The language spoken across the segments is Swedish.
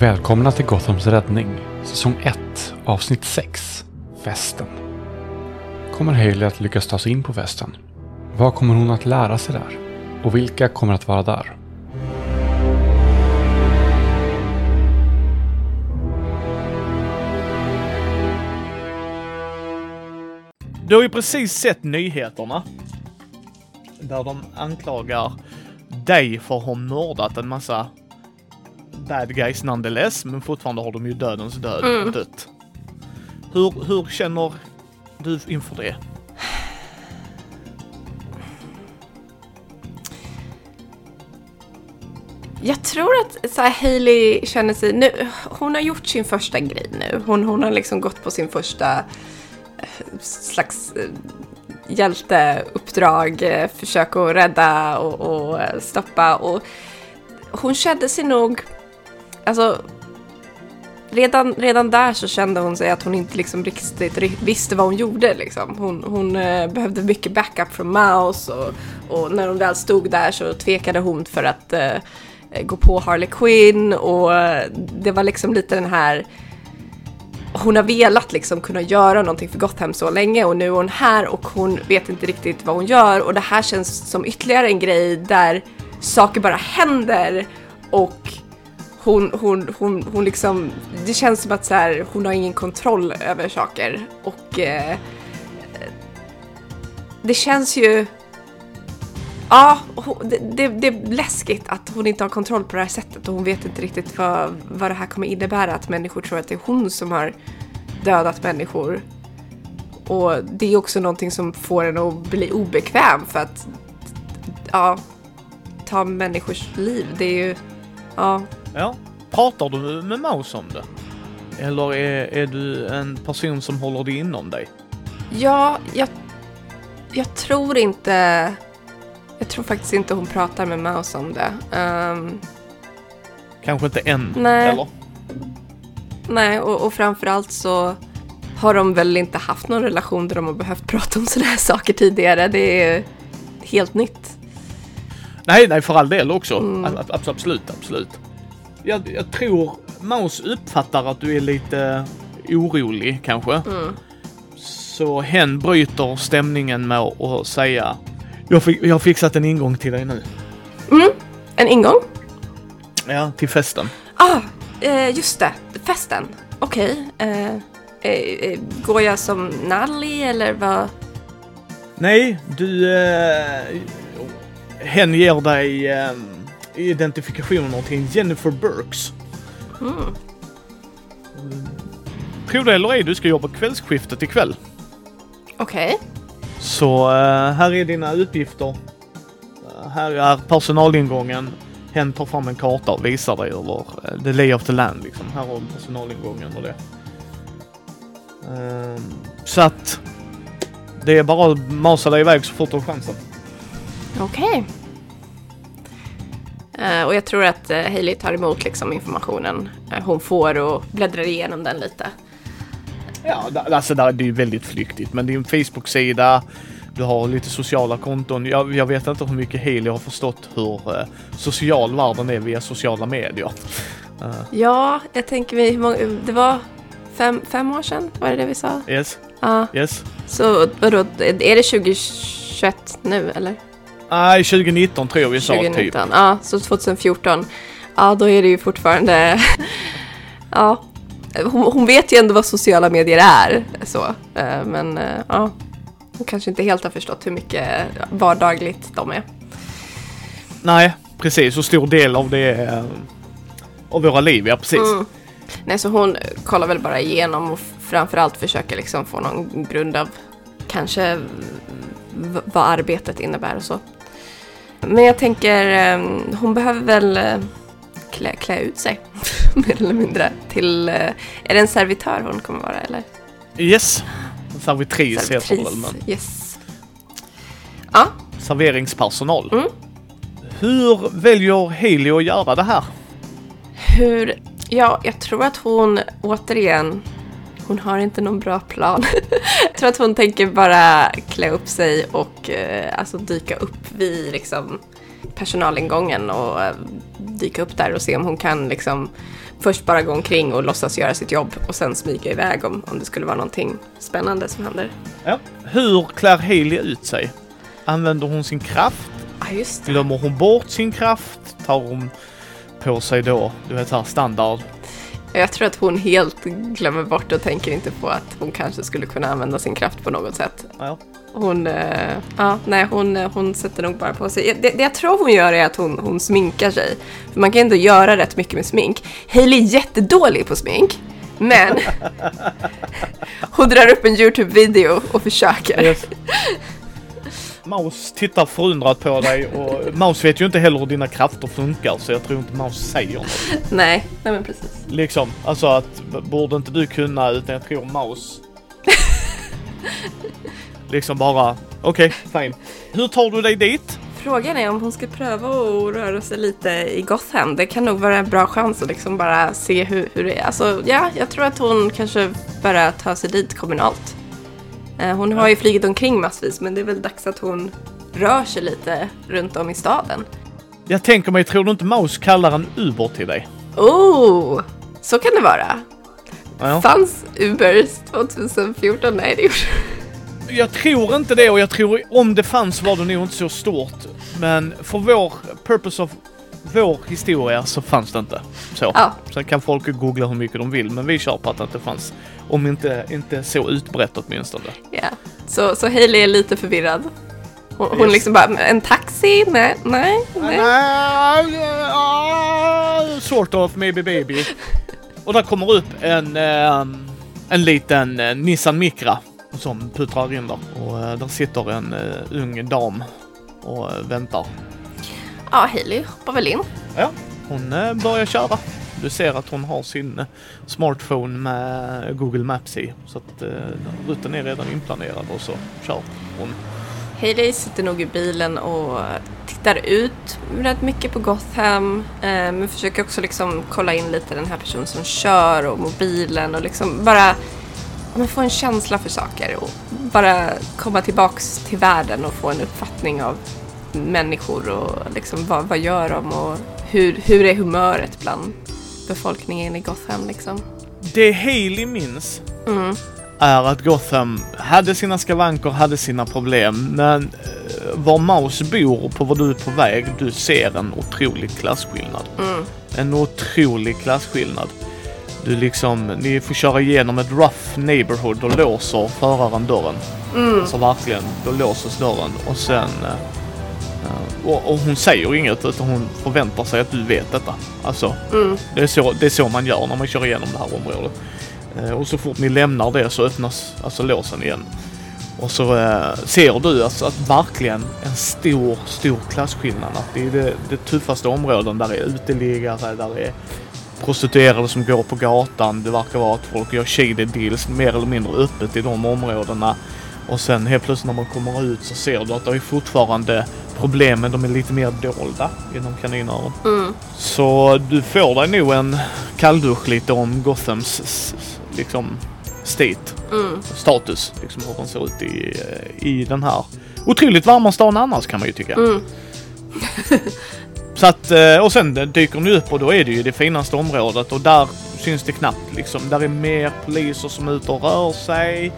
Välkomna till Gothams räddning, säsong 1, avsnitt 6, Festen. Kommer Hailey att lyckas ta sig in på festen? Vad kommer hon att lära sig där? Och vilka kommer att vara där? Du har ju precis sett nyheterna. Där de anklagar dig för att ha mördat en massa bad guys nonetheless, men fortfarande har de ju dödens död Mm. dött. Hur, hur känner du inför det? Jag tror att så här, Hailey känner sig... Nu, hon har gjort sin första grej nu. Hon, hon har liksom gått på sin första eh, slags eh, hjälteuppdrag, eh, försök att rädda och, och stoppa. Och hon kände sig nog... Alltså, redan, redan där så kände hon sig att hon inte liksom riktigt visste vad hon gjorde. Liksom. Hon, hon eh, behövde mycket backup från Mouse och, och när hon väl stod där så tvekade hon för att eh, eh gå på Harley Quinn och eh, det var liksom lite den här hon har velat liksom kunna göra någonting för Gotham så länge och nu är hon här och hon vet inte riktigt vad hon gör och det här känns som ytterligare en grej där saker bara händer och hon, hon, hon, hon liksom, det känns som att så här, hon har ingen kontroll över saker och eh, det känns ju Ja, hon- det, det, det är läskigt att hon inte har kontroll på det här sättet och hon vet inte riktigt vad, vad det här kommer innebära. Att människor tror att det är hon som har dödat människor. Och det är också någonting som får en att bli obekväm för att ja, ta människors liv, det är ju, ja. Ja, pratar du med Maus om det? Eller är, är du en person som håller det inom dig? Ja, jag, jag tror inte, jag tror faktiskt inte hon pratar med Mouse om det. Ehm, Kanske inte än, Nej. eller? Nej, och, och framförallt så har de väl inte haft någon relation där de har behövt prata om sådana här saker tidigare. Det är helt nytt. Nej, nej, för all del också. Mm. Absolut, absolut. Jag, jag tror Maus uppfattar att du är lite orolig kanske. Mm. Så hen bryter stämningen med att säga jag, jag har fixat en ingång till dig nu. En ingång? Ja, till festen. Ah, eh, just det. Festen. Okej. Eh, eh, eh, går jag som Nalli eller vad? Nej, du... Eh, hen ger dig identifikationer till en Jennifer Burks. Mm. Tror det eller ej, du ska jobba kvällsskiftet ikväll. Okej. Så eh, här är dina uppgifter. Eh, här är personalingången. Hen tar fram en karta och visar dig över eh, the lay of the land liksom. Här har du personalingången och det. Ehm, så att det är bara att masa dig iväg så fort du har chansen. Okej. Eh, och jag tror att eh, Hailey tar emot liksom informationen eh, hon får och bläddrar igenom den lite. Ja, alltså det är ju väldigt flyktigt. Men det är en Facebook-sida. Du har lite sociala konton. Jag, jag vet inte hur mycket Haley har förstått hur eh, social världen är via sociala medier. Eh, Ja, jag tänker mig, hur många, det var fem, fem år sedan, var det det vi sa? yes, Ja, yes. så vadå, är det 2021 nu eller? Nej, 2019 tror jag vi sa typ. 2019, ja, så 2014. Ja, då är det ju fortfarande, ja. Hon, hon vet ju ändå vad sociala medier är, så. Eh, Men eh, ja, hon kanske inte helt har förstått hur mycket vardagligt de är. Nej, precis. Så stor del av det eh, av våra liv, ja precis. Mm. Nej, så hon kollar väl bara igenom och framförallt försöker liksom få någon grund av kanske vad arbetet innebär och så. Men jag tänker, eh, hon behöver väl eh, klä, klä ut sig, mer eller mindre, till... eh, Är det en servitör hon kommer vara, eller? Yes. Servitris heter det väl, men yes. Ja, serveringspersonal. Mm. Hur väljer Haley att göra det här? hur... Ja, jag tror att hon återigen... Hon har inte någon bra plan. jag tror att hon tänker bara klä upp sig och eh, alltså dyka upp vid liksom personalingången och eh, dyka upp där och se om hon kan liksom först bara gå omkring och låtsas göra sitt jobb och sen smyga iväg om, om det skulle vara någonting spännande som händer. Ja. Hur klär Hailey ut sig? Använder hon sin kraft? Ja, just det. Glömmer hon bort sin kraft? Tar hon på sig då, du vet här standard? Jag tror att hon helt glömmer bort och tänker inte på att hon kanske skulle kunna använda sin kraft på något sätt. Ja. Hon, eh, ja, nej, hon, eh, hon sätter nog bara på sig. Det, det jag tror hon gör är att hon, hon sminkar sig. För man kan ändå göra rätt mycket med smink. Hailey är jättedålig på smink. Men hon drar upp en YouTube-video och försöker. Yes. Maus tittar förundrat på dig och Maus vet ju inte heller hur dina krafter funkar så jag tror inte Maus säger något. Nej, nej men precis. Liksom, alltså att borde inte du kunna utan jag tror Maus liksom bara okej, fine. Hur tar du dig dit? Frågan är om hon ska pröva att röra sig lite i Gotham. Det kan nog vara en bra chans att liksom bara se hur, hur det är. Alltså, ja, jag tror att hon kanske bara tar sig dit kommunalt. Eh, Hon har ju flugit omkring massvis, men det är väl dags att hon rör sig lite runt om i staden. Jag tänker mig, tror du inte Maus kallar en Uber till dig? Oh, så kan det vara. Ja. Fanns Ubers 2014? Nej, det gjorde Jag tror inte det och jag tror om det fanns var det nog inte så stort. Men för vår purpose of vår historia så fanns det inte. Så. Ja. Sen kan folk googla hur mycket de vill men vi kör på att det inte fanns. Om inte, inte så utbrett åtminstone. Ja. Så, så Hailey är lite förvirrad. Hon, hon Yes. liksom bara, en taxi? Nej, nej, nej. Uh, sort of, maybe baby. Och där kommer upp en, eh, en liten eh, Nissan Micra som puttrar in där. Och eh, där sitter en ung dam och väntar. Ja, Hailey hoppar väl in. Ja, hon eh, börjar köra. Du ser att hon har sin eh, smartphone med Google Maps i. Så att eh, rutten är redan inplanerad och så kör hon. Hailey sitter nog i bilen och tittar ut rätt mycket på Gotham. Eh, men försöker också liksom kolla in lite den här personen som kör och mobilen och liksom bara men få en känsla för saker och bara komma tillbaks till världen och få en uppfattning av människor och liksom vad, vad gör de och hur, hur är humöret bland befolkningen i Gotham liksom. Det Haley minns Mm. är att Gotham hade sina skavanker, hade sina problem. Men eh, var Maus bor och på var du är på väg, du ser en otrolig klasskillnad. Mm. En otrolig klasskillnad. Du liksom, ni får köra igenom ett rough neighborhood, då låser föraren dörren. Mm. Alltså verkligen, då låses dörren och sen... och, och hon säger inget utan hon förväntar sig att du vet detta. Alltså, Mm. det är så, det är så man gör när man kör igenom det här området. Eh, och så fort ni lämnar det så öppnas alltså låsen igen. Och så eh, ser du alltså att verkligen en stor, stor klasskillnad. Att det är det, det tuffaste områden. Där är uteliggare, där är prostituerade som går på gatan. Det verkar vara att folk gör shady deals mer eller mindre öppet i de områdena. Och sen helt plötsligt när man kommer ut så ser du att det är fortfarande problem men de är lite mer dolda inom kaninöron. Mm. Så du får dig nog en kalldusch lite om Gothams liksom state, Mm. status, liksom hur den ser ut i, i den här otroligt varma stan annars kan man ju tycka. Mm. Så att, eh, och sen dyker ni upp och då är det ju det finaste området och där syns det knappt liksom. Där är mer poliser som är ute och rör sig.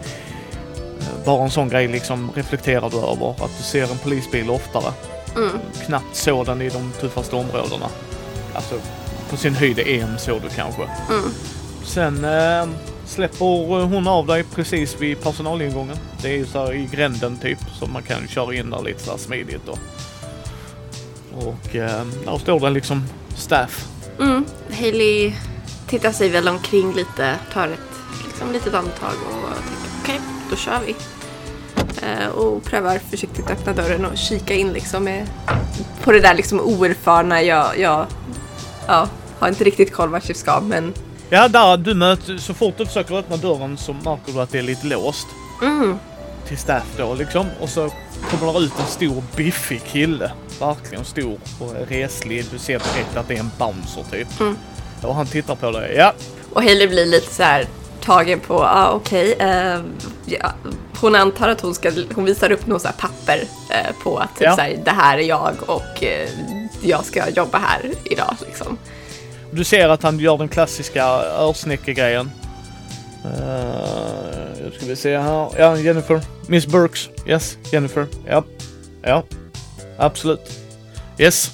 Eh, Bara en sån grej liksom reflekterar du över, att du ser en polisbil oftare. Mm. Knappt sådan i de tuffaste områdena. Alltså på sin höjd en såg du kanske. Mm. Sen eh, släpper hon av dig precis vid personalingången. Det är ju så här i gränden typ så man kan köra in där lite så här smidigt då. Och eh, där står det liksom staff. Mm. Hailey tittar sig väl omkring lite, tar ett liksom, litet andetag och tänker okej, då kör vi. Eh, och prövar försiktigt öppna dörren och kika in liksom med, på det där liksom oerfarna. Jag, jag ja, har inte riktigt koll vart jag ska men Ja, där du möter, så fort du försöker öppna dörren så märker du att det är lite låst mm, till staff då liksom. Och så kommer det ut en stor biffig kille. Verkligen stor och reslig. Du ser direkt att det är en bouncer typ. Mm. Och han tittar på dig. Ja, Och Hailey blir lite så här tagen på, ja ah, okej. eh, ja. Hon antar att hon ska, hon visar upp här papper eh, på att typ Ja. här, det här är jag och eh, jag ska jobba här idag liksom. du ser att han gör den klassiska örsnäckegrejen. Uh, nu ska vi se här. Ja, Jennifer. Miss Burks. Yes, Jennifer. Ja. Ja. Absolut. Yes.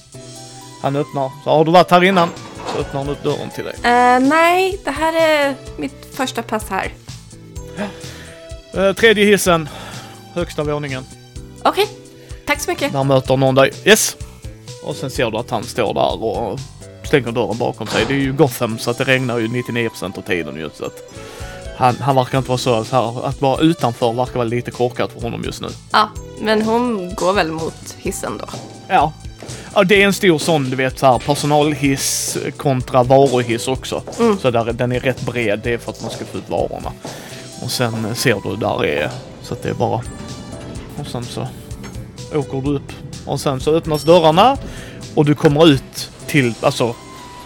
Han öppnar. Så har du varit här innan så öppnar han upp dörren till dig. Eh, nej, det här är mitt första pass här. Eh, tredje hissen. Högsta våningen. Okej, tack så mycket. Där möter någon dig. Yes. Och sen ser du att han står där och stänger dörren bakom sig. Det är ju Gotham så att det regnar ju 99% av tiden ju. Så att han, han verkar inte vara så, så här, att vara utanför verkar vara lite korkat för honom just nu. Ja, men hon går väl mot hissen då. Ja. Ja, det är en stor sån, du vet, så här, personalhiss kontra varuhiss också. Mm. Så där, den är rätt bred, det är för att man ska få ut varorna. Och sen eh, ser du där är, så att det är bara... Och sen så åker du upp. Och sen så öppnas dörrarna och du kommer ut till, alltså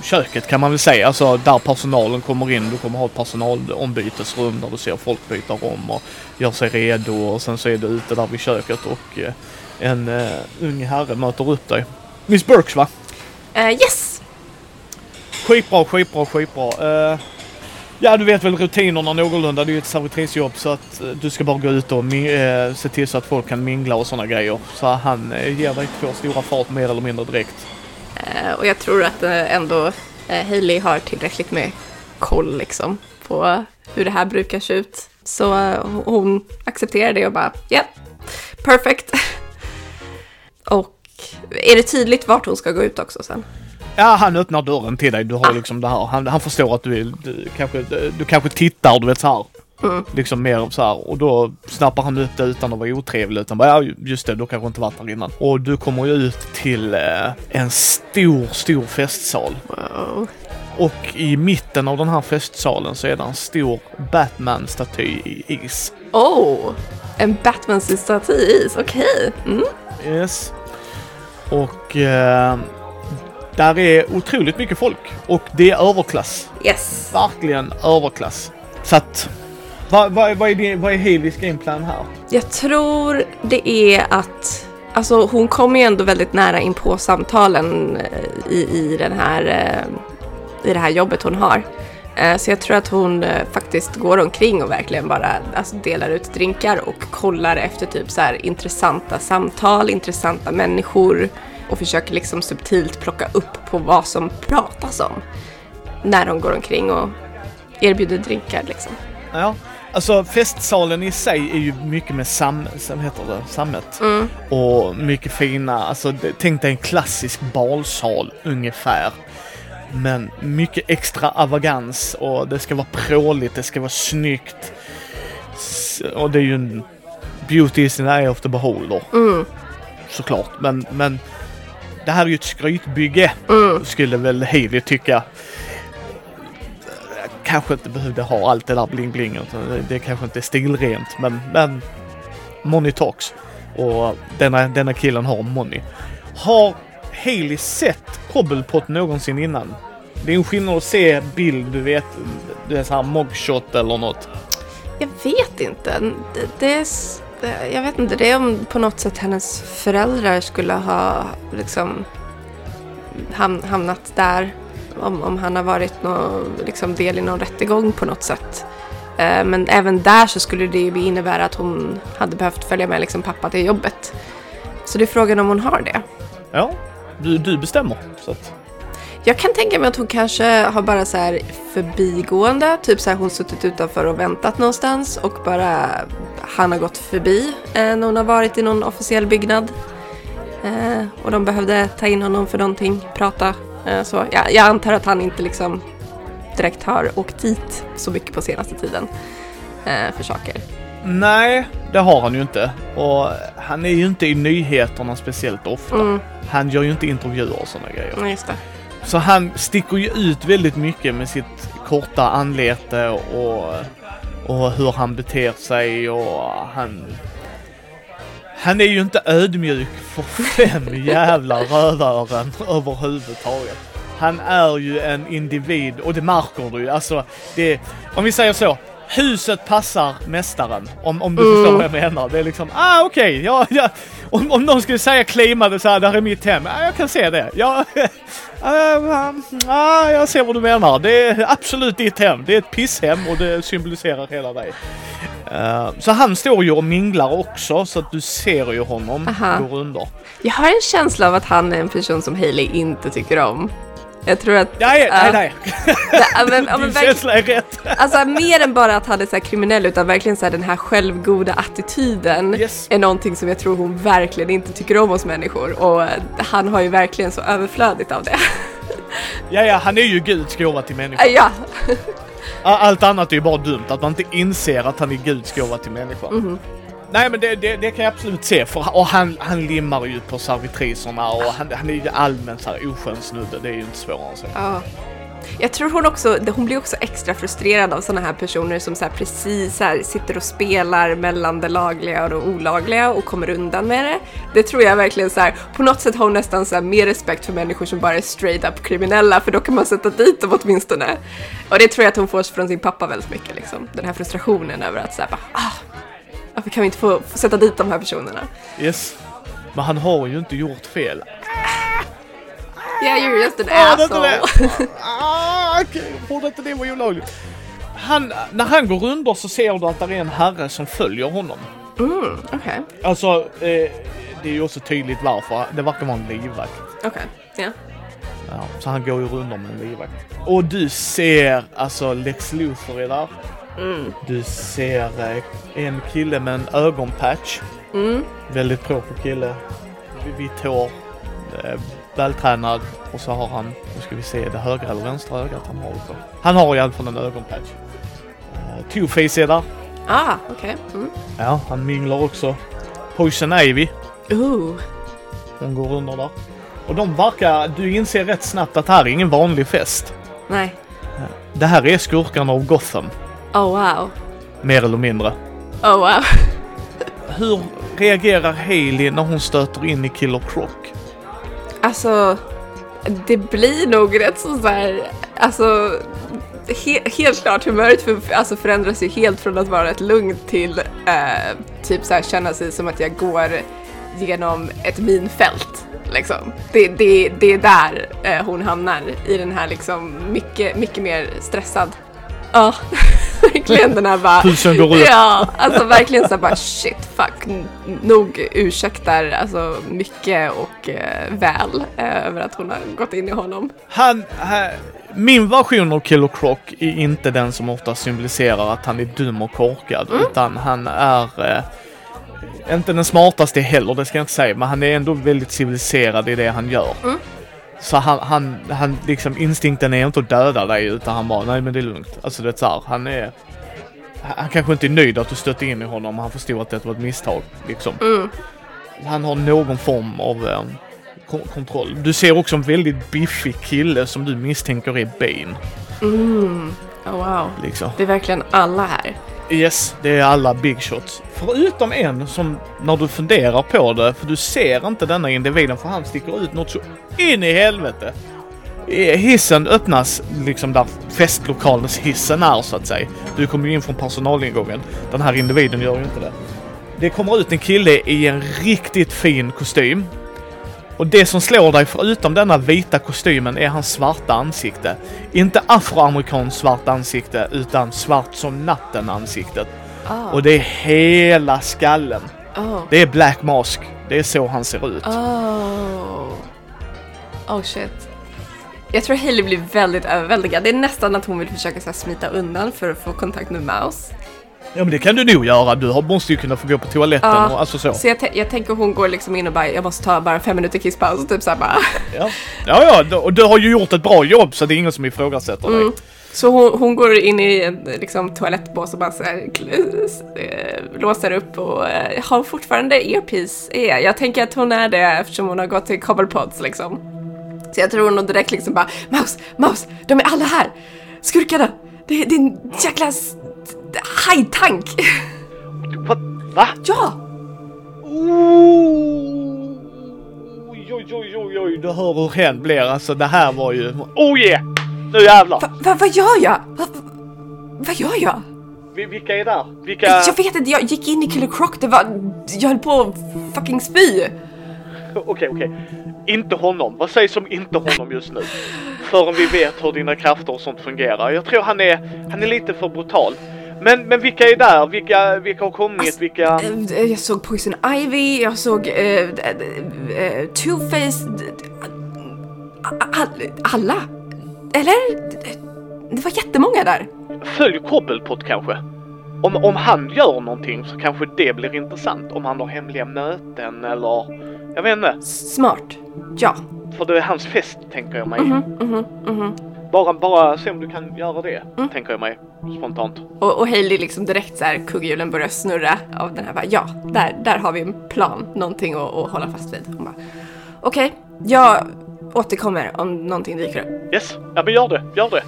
köket kan man väl säga, alltså där personalen kommer in. Du kommer ha ett personalombytesrum där du ser folk byta om och gör sig redo och sen så är du ute där vid köket och eh, en uh, ung herre möter upp dig. Miss Burks va? Eh, yes! Skitbra, skitbra, skitbra. Uh, ja, du vet väl rutinerna någorlunda. Det är ju ett servitrisjobb så att uh, du ska bara gå ut och uh, se till så att folk kan mingla och sådana grejer. Så han uh, ger dig två stora fat mer eller mindre direkt. Och jag tror att ändå Hailey har tillräckligt med koll liksom på hur det här brukar se ut. Så hon accepterar det och bara, ja, yeah, perfect. och är det tydligt vart hon ska gå ut också sen? Ja, han öppnar dörren till dig. Du har Ah. liksom det här. Han, han förstår att du, är, du, kanske, du kanske tittar, du vet så här. Mm. Liksom mer så här. Och då snappar han upp det utan att vara otrevlig. Utan bara, ja just det, du kanske inte varit där innan. Och du kommer ju ut till eh, en stor, stor festsal. Wow. Och i mitten av den här festsalen så är det en stor Batman-staty i is. Oh, en Batman-staty i is, okej. Mm. Yes. Och eh, där är otroligt mycket folk. Och det är överklass. Yes. verkligen överklass. Så att, vad, vad, vad är, din, vad är Haleys gameplan här? Jag tror det är att Alltså hon kommer ju ändå väldigt nära in på samtalen eh, i, i, den här, eh, i det här jobbet hon har. Eh, Så jag tror att hon eh, faktiskt går omkring och verkligen bara alltså, delar ut drinkar och kollar efter typ så här intressanta samtal, intressanta människor och försöker liksom subtilt plocka upp på vad som pratas om när hon går omkring och erbjuder drinkar liksom. Ja. Alltså festsalen i sig är ju mycket med sam, sam heter det, sammet. Mm. Och mycket fina, alltså tänk dig en klassisk balsal ungefär. Men mycket extravagans och det ska vara pråligt, det ska vara snyggt. Och det är ju en beauty is in the eye of the beholder. Mm. Såklart. Men, men det här är ju ett skrytbygge. Mm. Skulle väl Heidi tycka. Kanske inte behövde ha allt det där bling-bling. utan Det, det kanske inte är stilrent. Men, men money talks. Och denna, denna killen har money. Har Haley sett Cobblepot någonsin innan? Det är en skillnad att se bild, du vet, det är så här mogshot eller något. Jag vet inte. Det, det är, jag vet inte. Det är om på något sätt hennes föräldrar skulle ha liksom ham, hamnat där. Om, om han har varit någon, liksom del i någon rättegång på något sätt. Eh, men även där så skulle det ju innebära att hon hade behövt följa med liksom pappa till jobbet. Så det är frågan om hon har det. Ja, du, du bestämmer. Så att, Jag kan tänka mig att hon kanske har bara så här förbigående, typ så här hon suttit utanför och väntat någonstans och bara han har gått förbi eh, när hon har varit i någon officiell byggnad. Eh, och de behövde ta in honom för någonting, prata. Eh, så ja, jag antar att han inte liksom direkt har åkt dit så mycket på senaste tiden eh, för saker. Nej, det har han ju inte. Och han är ju inte i nyheterna speciellt ofta. Mm, Han gör ju inte intervjuer och sådana grejer. ja, just det. Så han sticker ju ut väldigt mycket med sitt korta anlete och, och hur han beter sig och han... Han är ju inte ödmjuk för fem jävla rövören överhuvudtaget. Han är ju en individ och det märker du ju. Alltså, det, om vi säger så. Huset passar mästaren. Om, om du förstår vad jag menar. Det är liksom, ah okej, ja, ja. Om, om någon skulle säga claimade så här, där är mitt hem. Ja, jag kan se det. Ja, ah, ah, jag ser vad du menar. Det är absolut ditt hem. Det är ett pisshem och det symboliserar hela dig. Eh, så han står ju och minglar också så att du ser ju honom Aha. gå under. Jag har en känsla av att han är en person som Hailey inte tycker om. Jag tror att... Nej, nej, nej. ja, men, ja, men Din känsla är rätt. Alltså mer än bara att han är så kriminell utan verkligen så här den här självgoda attityden Yes. är någonting som jag tror hon verkligen inte tycker om hos människor och eh, han har ju verkligen så överflödigt av det. Ja, ja, han är ju Guds gåva till människan. ja, Allt annat är ju bara dumt, att man inte inser att han är Guds gåva till människan. Mhm. Nej men det, det, det kan jag absolut se, för, och han, han limmar ju på servitriserna och han, han är ju allmänt så här oskön snubbe, det är ju inte svårare än så. ja. Jag tror hon också, hon blir också extra frustrerad av sådana här personer som så här precis så här sitter och spelar mellan det lagliga och det olagliga och kommer undan med det. Det tror jag verkligen så här, på något sätt har hon nästan så här mer respekt för människor som bara är straight up kriminella för då kan man sätta dit dem åtminstone. Och det tror jag att hon får från sin pappa väldigt mycket liksom. Den här frustrationen över att så här bara, ah, varför kan vi inte få, sätta dit de här personerna? Yes. Men han har ju inte gjort fel. Yeah, you're just an Ah, asshole. Ah, inte det vara olagligt? Han, när han går under så ser du att det är en herre som följer honom. Mm, okej, Alltså, eh, det är ju också tydligt varför. Det verkar vara en livvakt. okej, ja. Ja, så han går ju under med en livvakt. Och du ser alltså Lex Luthor är där. Mm. Du ser eh, en kille med en ögonpatch. Mm. Väldigt proper kille. Vitt hår. Eh, vältränad. Och så har han, nu ska vi se, det högra eller vänstra ögat han har också. Han har i alla fall en ögonpatch. Eh, Two-Face är där. Ah, okej. Mm. Ja, han minglar också. Poison Ivy. Ooh. Hon går under där. Och de verkar, du inser rätt snabbt att det här är ingen vanlig fest. Nej. Det här är skurkarna av Gotham. Oh wow. Mer eller mindre. Oh wow. Hur reagerar Hailey när hon stöter in i Killer Croc? Alltså, det blir nog rätt så så här, alltså he helt klart humöret för, alltså förändras ju helt från att vara ett lugnt till eh, typ så här känna sig som att jag går genom ett minfält. Liksom. Det, det, det är där eh, hon hamnar i den här liksom mycket, mycket mer stressad. Ja, verkligen den här bara... Pulsen går upp. Ja, alltså verkligen så bara shit, fuck. Nog ursäktar alltså mycket och eh, väl eh, över att hon har gått in i honom. Han, ha, min version av Killer Croc är inte den som ofta symboliserar att han är dum och korkad. Utan han är eh, inte den smartaste heller, det ska jag inte säga. Men han är ändå väldigt civiliserad i det han gör. Så han, han, han liksom instinkten är inte att döda dig utan han bara, nej men det är lugnt. Alltså det är så här, han är... Han kanske inte är nöjd att du stötte in i honom, han förstod att det var ett misstag. Liksom. Han har någon form av eh, ko- kontroll. Du ser också en väldigt biffig kille som du misstänker är Bane. Oh, wow. Liksom. Det är verkligen alla här. Yes, det är alla big shots. Förutom en som, när du funderar på det, för du ser inte denna individen för han sticker ut något så in i helvete. Hissen öppnas liksom där festlokalens hissen är så att säga. Du kommer ju in från personalingången. Den här individen gör ju inte det. Det kommer ut en kille i en riktigt fin kostym. Och det som slår dig förutom denna vita kostymen är hans svarta ansikte. Inte afroamerikanskt svart ansikte utan svart som natten ansiktet. Oh. Och det är hela skallen. Oh. Det är Black Mask. Det är så han ser ut. Oh. Oh shit. Jag tror Hailey blir väldigt överväldigad. Det är nästan att hon vill försöka så smita undan för att få kontakt med Mouse. Ja men det kan du nog göra. Du måste ju kunna få gå på toaletten Ja. och alltså så. Så jag, jag tänker hon går liksom in och bara, jag måste ta bara fem minuter kisspaus och typ såhär bara. Ja, ja, ja och du har ju gjort ett bra jobb så det är ingen som ifrågasätter dig. Mm. Så hon, hon går in i en liksom, toalettbås och bara så här, eh, låser upp och eh, har fortfarande earpiece i. Jag tänker att hon är det eftersom hon har gått till Cobblepods liksom. Så jag tror nog direkt liksom bara, Mouse, Mouse, de är alla här! Skurkarna! Det är din jäkla hajtank! Va? Va? ja! Oj, oj, oj, oj, oj, du hör hur hen blir. Alltså det här var ju... Oh yeah! Nu jävlar! Va, va, vad gör jag? Va, va, vad gör jag? Vi- Vilka är där? Vilka... Jag vet inte, jag gick in i Killer Croc, det var... Jag höll på att fucking spy. Okej, okej. Inte honom. Vad sägs om inte honom just nu? Förrän vi vet hur dina krafter och sånt fungerar. Jag tror han är, han är lite för brutal. Men, men vilka är där? Vilka, vilka har kommit? Alltså, vilka... Eh, Jag såg Poison Ivy, jag såg eh, eh, eh, Two-Face. Alla? Eller? Det var jättemånga där. Följ Cobblepot kanske? Om, om han gör någonting så kanske det blir intressant. Om han har hemliga möten eller... Jag vet inte. Smart. Ja. För det är hans fest, tänker jag mig. Mhm, mhm, mhm. Bara, bara se om du kan göra det, tänker jag mig. Spontant. Och, och Hailey liksom direkt så här, kugghjulen börjar snurra av den här bara, ja, där, där har vi en plan, någonting att, att hålla fast vid. Hon bara, okej, jag återkommer om någonting dyker upp. Yes, ja men gör det, gör det.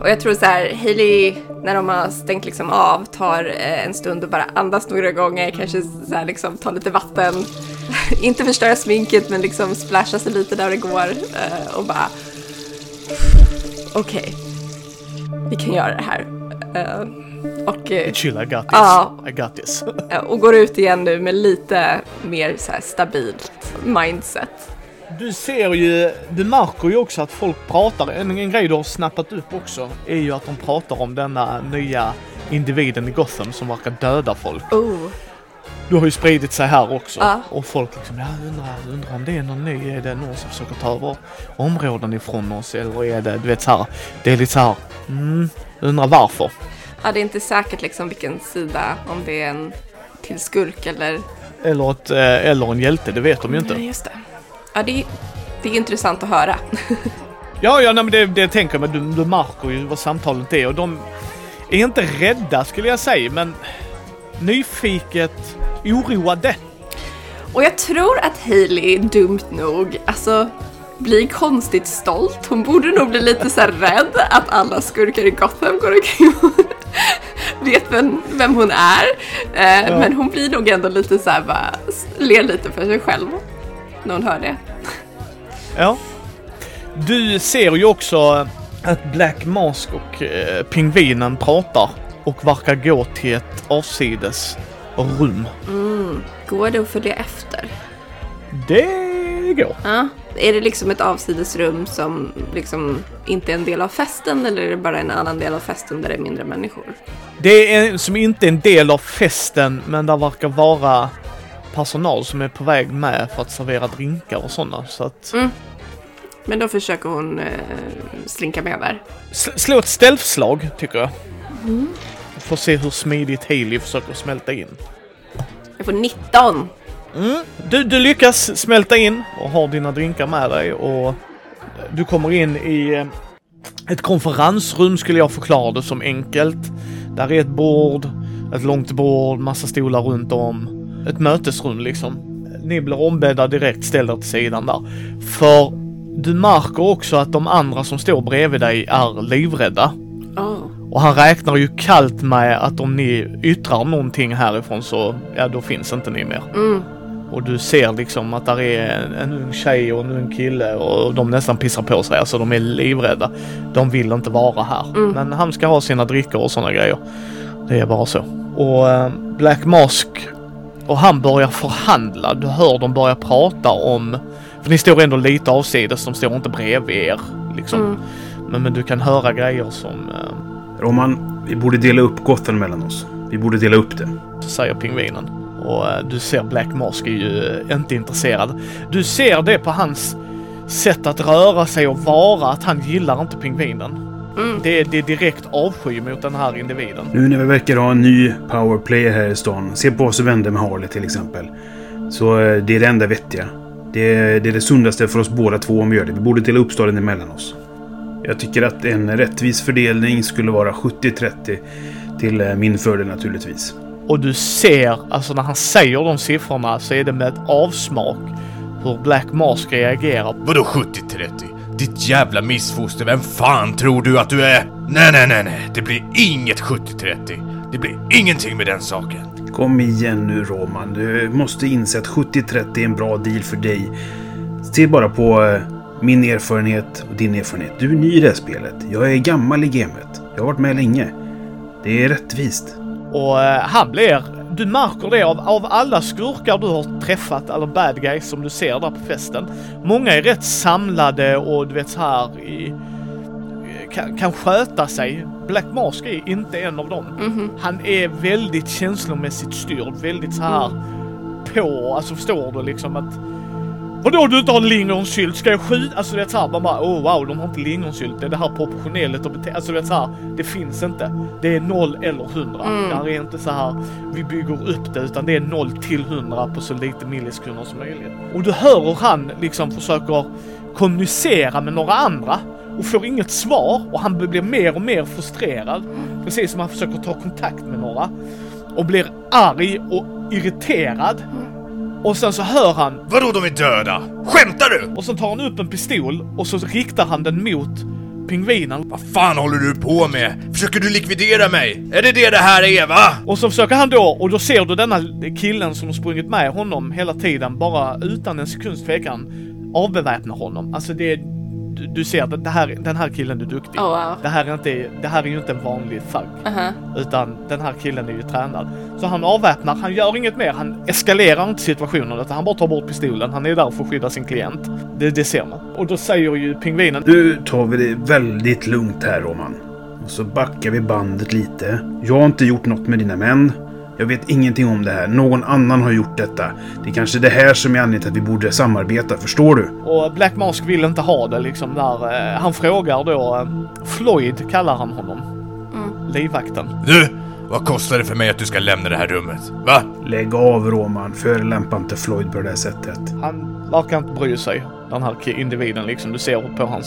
Och jag tror så här, Hailey, när de har stängt liksom av, tar eh, en stund och bara andas några gånger, kanske så här liksom tar lite vatten, inte förstöra sminket men liksom splasha sig lite där det går eh, och bara, okej, vi kan göra det här. Eh, och, eh, Chill, I got this. Ja. I got this. Eh, och går ut igen nu med lite mer så här stabilt mindset. Du ser ju, du märker ju också att folk pratar, en, en grej du har snappat upp också, är ju att de pratar om denna nya individen i Gotham som verkar döda folk. Oh. Du har ju spridit sig här också. Ja. Och folk liksom, ja undrar, undrar om det är någon ny, är det någon som försöker ta över områden ifrån oss eller är det, du vet så här, det är lite så här, mm, undrar varför. Ja, det är inte säkert liksom vilken sida, om det är en till skurk eller... Eller, ett, eh, eller en hjälte, det vet de ju inte. Nej, just det. Ja, det är, det är intressant att höra. Ja, ja, nej, men det, det tänker jag, men du, du märker ju vad samtalet är och de är inte rädda skulle jag säga, men nyfiket oroade. Och jag tror att Hailey dumt nog, alltså blir konstigt stolt. Hon borde nog bli lite så rädd att alla skurkar i Gotham går omkring och vet vem, vem hon är. Eh, Ja. Men hon blir nog ändå lite så här bara, ler lite för sig själv när hon hör det. Ja. Du ser ju också att Black Mask och eh, pingvinen pratar och verkar gå till ett avsides rum. Går det att följa efter? Det går. Ja. Är det liksom ett avsidesrum som liksom inte är en del av festen eller är det bara en annan del av festen där det är mindre människor? Det är som inte är en del av festen, men där verkar vara personal som är på väg med för att servera drinkar och sådana. Så att... Men då försöker hon eh, slinka med där. S- slå ett stealth-slag, tycker jag. Får se hur smidigt Haley försöker smälta in. Jag får 19! Mm. Du, du lyckas smälta in och har dina drinkar med dig och du kommer in i eh, ett konferensrum skulle jag förklara det som enkelt. Där är ett bord, ett långt bord, massa stolar runt om. Ett mötesrum liksom. Ni blir ombedda direkt, ställ er till sidan där. För du märker också att de andra som står bredvid dig är livrädda. Oh. Och han räknar ju kallt med att om ni yttrar någonting härifrån så, ja då finns inte ni mer. Mm. Och du ser liksom att där är en, en ung tjej och en ung kille och de nästan pissar på sig. Alltså de är livrädda. De vill inte vara här. Men han ska ha sina drickor och sådana grejer. Det är bara så. Och eh, Black Mask och han börjar förhandla. Du hör dem börja prata om... För ni står ändå lite avsides, de står inte bredvid er. Liksom. Mm. Men, men du kan höra grejer som... Eh, Roman, vi borde dela upp Gotham mellan oss. Vi borde dela upp det. säger pingvinen. Och eh, du ser Black Mask är ju eh, inte intresserad. Du ser det på hans sätt att röra sig och vara, att han gillar inte pingvinen. Mm. Det, är, det är direkt avsky mot den här individen. Nu när vi verkar ha en ny powerplayer här i stan. Se på oss och vänner med Harley till exempel. Så eh, det är det enda vettiga. Det är, det är det sundaste för oss båda två om vi gör det. Vi borde dela upp staden emellan oss. Jag tycker att en rättvis fördelning skulle vara 70-30 till eh, min fördel naturligtvis. Och du ser, alltså när han säger de siffrorna så är det med ett avsmak hur Black Mask reagerar. Vadå 70-30? Ditt jävla missfoster, vem fan tror du att du är? Nej, nej, nej, nej, det blir inget 70-30. Det blir ingenting med den saken. Kom igen nu Roman. Du måste inse att 70-30 är en bra deal för dig. Se bara på eh, min erfarenhet och din erfarenhet. Du är ny i det här spelet. Jag är gammal i gamet. Jag har varit med länge. Det är rättvist. Och eh, han blir, du märker det av, av alla skurkar du har träffat, eller bad guys som du ser där på festen. Många är rätt samlade och du vet så här i, kan, kan sköta sig. Black Mask är inte en av dem. Mhm. Han är väldigt känslomässigt styrd, väldigt så här på, alltså förstår du liksom att Vadå du inte har lingonsylt? Ska jag skjuta? Alltså du vet såhär, man bara oh wow de har inte lingonsylt. Det är det här proportionellt och bete- Alltså du vet såhär, det finns inte. Det är noll eller hundra. Mm. Där är inte så här vi bygger upp det utan det är noll till hundra på så lite millisekunder som möjligt. Och du hör hur han liksom försöker kommunicera med några andra och får inget svar och han blir mer och mer frustrerad. Precis som han försöker ta kontakt med några. Och blir arg och irriterad. Och sen så hör han Vadå de är döda? Skämtar du? och så tar han upp en pistol och så riktar han den mot pingvinen. Vad fan håller du på med? Försöker du likvidera mig? Är det det det här är va? Och så försöker han då, och då ser du denna killen som har sprungit med honom hela tiden, bara utan en sekunds tvekan, avbeväpna honom. Alltså det är, du, du ser att det här, den här killen är duktig. Oh, wow. Det här är inte, det här är ju inte en vanlig thug. Aha. Utan den här killen är ju tränad. Så han avväpnar, han gör inget mer, han eskalerar inte situationen utan han bara tar bort pistolen. Han är där för att skydda sin klient. Det, det ser man. Och då säger ju pingvinen Nu tar vi det väldigt lugnt här, Roman. Och så backar vi bandet lite. Jag har inte gjort något med dina män. Jag vet ingenting om det här. Någon annan har gjort detta. Det är kanske det här som är anledningen till att vi borde samarbeta, förstår du? Och Black Mask vill inte ha det liksom där. Eh, han frågar då, eh, Floyd kallar han honom. Mm. Livvakten. Du, vad kostar det för mig att du ska lämna det här rummet? Va? Lägg av, Roman. Förolämpa inte Floyd på det här sättet. Han verkar inte bry sig, den här individen liksom. Du ser på hans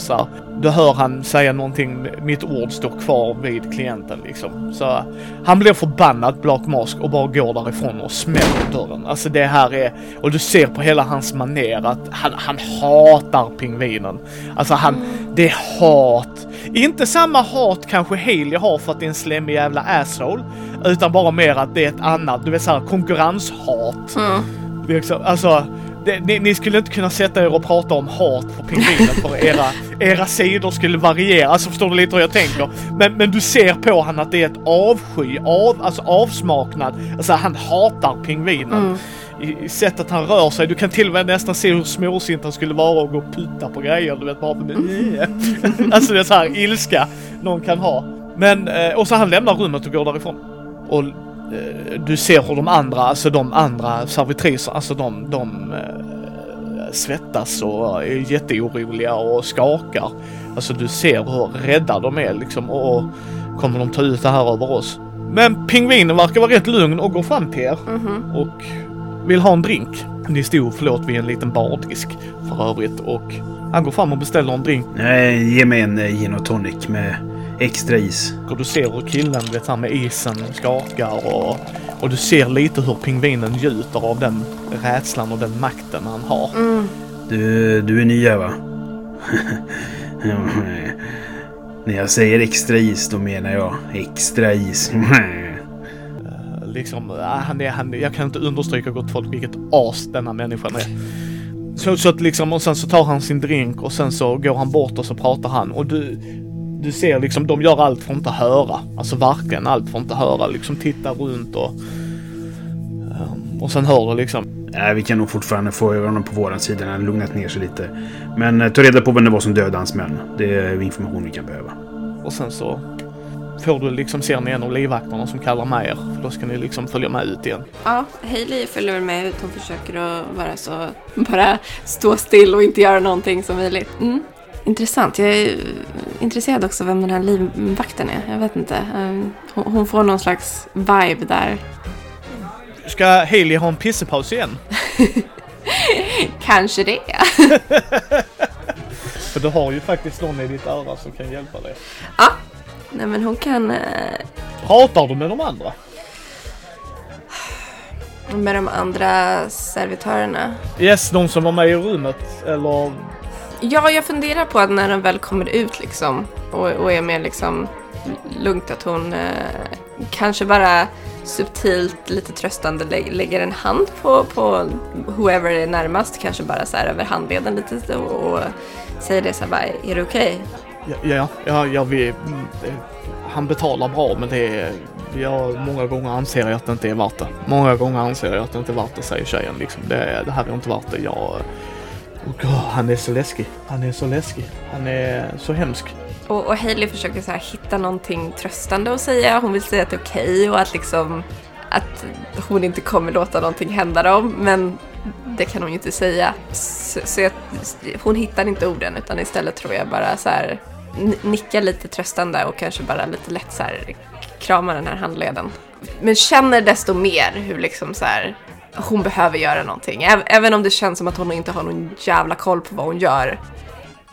Du hör han säga någonting, mitt ord står kvar vid klienten liksom. Så han blir förbannad, Black Mask, och bara går därifrån och smäller dörren. Alltså det här är, och du ser på hela hans maner att han, han hatar pingvinen. Alltså han, det är hat. Inte samma hat kanske Haley har för att det är en slemmig jävla asshole. Utan bara mer att det är ett annat, du vet såhär konkurrenshat. Mm. Liksom, alltså, det, ni, ni skulle inte kunna sätta er och prata om hat på pingvinen för era, era sidor skulle variera. Alltså förstår du lite hur jag tänker? Men, men du ser på han att det är ett avsky, av, alltså avsmaknad. Alltså han hatar pingvinen. I, I sättet han rör sig. Du kan till och med nästan se hur småsint han skulle vara och gå och putta på grejer. Du vet bara för Alltså det är så här ilska någon kan ha. Men, eh, och så han lämnar rummet och går därifrån. Och du ser hur de andra, alltså de andra servitriserna, alltså de, de eh, svettas och är jätteoroliga och skakar. Alltså du ser hur rädda de är liksom och kommer de ta ut det här över oss? Men pingvinen verkar vara rätt lugn och går fram till er Mhm. och vill ha en drink. Ni stod, förlåt, vid en liten bardisk för övrigt och han går fram och beställer en drink Nej, ge mig en eh, gin och tonic med extra is. och du ser hur killen vet, här med isen skakar och, och du ser lite hur pingvinen gjuter av den rädslan och den makten han har. Mm. Du, du är ny här, va? När jag säger extra is, då menar jag extra is. Liksom, äh, han är, han, jag kan inte understryka gott folk vilket as denna människan är. Så, så att liksom, och sen så tar han sin drink och sen så går han bort och så pratar han och du, du ser liksom, de gör allt för att inte höra. Alltså varken allt för att inte höra, liksom tittar runt och ehm, och sen hör du liksom Nej, vi kan nog fortfarande få honom på våran sida när han lugnat ner sig lite. Men eh, ta reda på vem det var som dödade hans män. Det är information vi kan behöva. Och sen så får du liksom, ser ni en av livvakterna som kallar med er. För då ska ni liksom följa med ut igen. Ja, Hailey följer med ut. Hon försöker att vara så... Bara stå still och inte göra någonting som möjligt. Mm. Intressant. Jag är intresserad också vem den här livvakten är. Jag vet inte. Um, Hon får någon slags vibe där. Ska Haley ha en pissepaus igen? Kanske det. För du har ju faktiskt någon i ditt öra som kan hjälpa dig. Ja. Nej men hon kan... eh, Pratar du med de andra? Med de andra servitörerna. Yes, de som var med i rummet. Eller Ja, jag funderar på att när de väl kommer ut liksom och, och är mer liksom lugnt att hon eh, kanske bara subtilt, lite tröstande lä- lägger en hand på, på whoever är närmast, kanske bara så här över handleden lite och, och säger det så här bara, är det okej? Ja, ja, ja, ja vi, han betalar bra men det är, jag, många gånger anser jag att det inte är värt det. Många gånger anser jag att det inte är värt det, säger tjejen liksom. Det, det här är inte värt det. Jag, oh God, han är så läskig. Han är så läskig. Han är så hemsk. Och, och Hailey försöker så här hitta någonting tröstande att säga. Hon vill säga att det är okej och att liksom att hon inte kommer låta någonting hända dem. Men det kan hon ju inte säga. Så, så jag, hon hittar inte orden utan istället tror jag bara så här nickar lite tröstande och kanske bara lite lätt så här kramar den här handleden. Men känner desto mer hur liksom så här hon behöver göra någonting. Äv- Även om det känns som att hon inte har någon jävla koll på vad hon gör.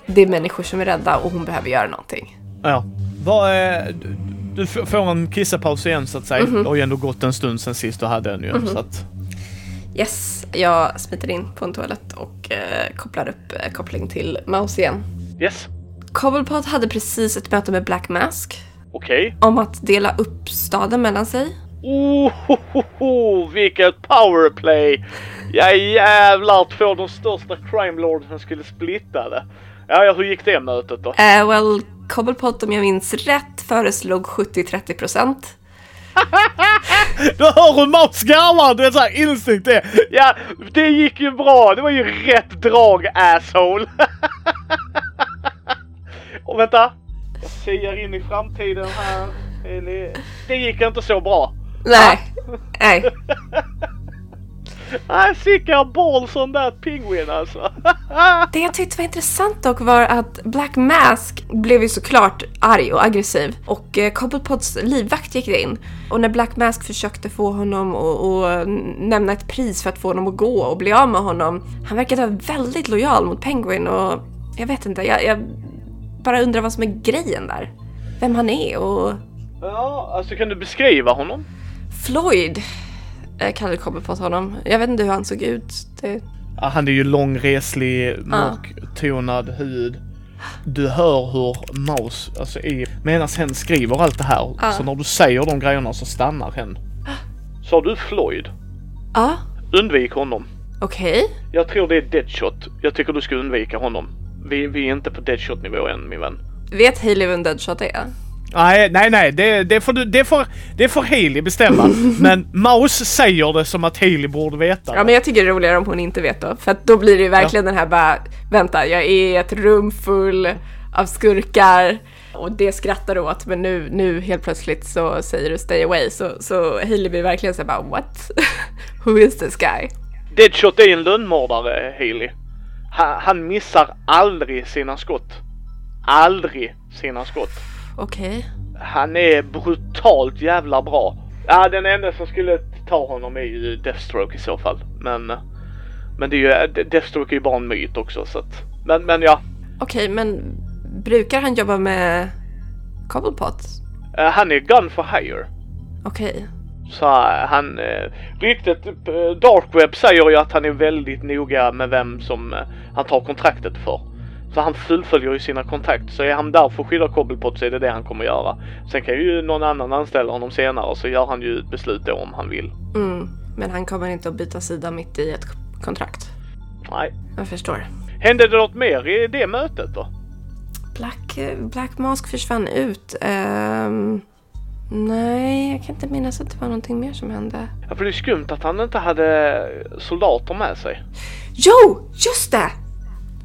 Det är människor som är rädda och hon behöver göra någonting. Ja. Vad är, du, du får en kissepaus igen så att säga. Det har ju ändå gått en stund sen sist du hade en ju. Så att, Yes, jag smiter in på en toalett och eh, kopplar upp eh, koppling till Mouse igen. yes. Cobblepot hade precis ett möte med Black Mask Okej. om att dela upp staden mellan sig. Oh, ho, ho, ho, vilket powerplay! Ja jävlar, två av de största crime lordsen skulle splitta det. Ja, ja, hur gick det mötet då? Eh, well, Cobblepot om jag minns rätt föreslog 70-30 procent. Du hör hur Mats garvar, det är såhär instinkt det. Ja, det gick ju bra. Det var ju rätt drag asshole. Och vänta. Jag ser in i framtiden här. Det gick inte så bra. Nej, nej. Nej, sicka balls on that penguin alltså. Det jag tyckte var intressant dock var att Black Mask blev ju såklart arg och aggressiv och eh, Cobblepots livvakt gick in. Och när Black Mask försökte få honom att nämna ett pris för att få honom att gå och bli av med honom, han verkade vara väldigt lojal mot Penguin och jag vet inte, jag, jag bara undrar vad som är grejen där. Vem han är och Ja, alltså kan du beskriva honom? Floyd eh, kallade Cobblepot honom. Jag vet inte hur han såg ut. Det... Ja, han är ju lång, reslig, mörktonad hud. Du hör hur Maus, alltså i, medan hen skriver allt det här, Ja. så när du säger de grejerna så stannar hen. Sa du Floyd? Ja, Undvik honom. okej. Jag tror det är Deadshot. Jag tycker du ska undvika honom. Vi, vi är inte på Deadshot nivå än min vän. Vet Hailey vem Deadshot är? Nej, nej, nej, det, det, får det, får, det får Haley bestämma. Men Maus säger det som att Haley borde veta. Ja men jag tycker det är roligare om hon inte vet då. För att då blir det ju verkligen den här bara, vänta jag är i ett rum full av skurkar och det skrattar du åt men nu, nu helt plötsligt så säger du stay away så, så Hailey blir verkligen såhär bara what? Who is this guy? Deadshot är en lönnmördare, Haley. Han, han missar aldrig sina skott. Aldrig sina skott. Okej. Han är brutalt jävla bra. Ja, den enda som skulle ta honom är ju Deathstroke i så fall. Men, men det är ju, Deathstroke är ju bara en myt också så att. Men, men ja. Okej men brukar han jobba med Cobblepot? Eh, Han är gun for hire. Okej. Så eh, han, eh, ryktet, eh, Dark Web säger ju att han är väldigt noga med vem som eh, han tar kontraktet för. Så han fullföljer ju sina kontrakt. Så är han där för att skydda Cobblepot så är det det han kommer göra. Sen kan ju någon annan anställa honom senare så gör han ju ett beslut då om han vill. Mm. Men han kommer inte att byta sida mitt i ett kontrakt. Nej. Jag förstår. Hände det något mer i det mötet då? Black, Black Mask försvann ut. Ehm, nej, jag kan inte minnas att det var någonting mer som hände. Ja, för det är skumt att han inte hade soldater med sig. Jo, just det!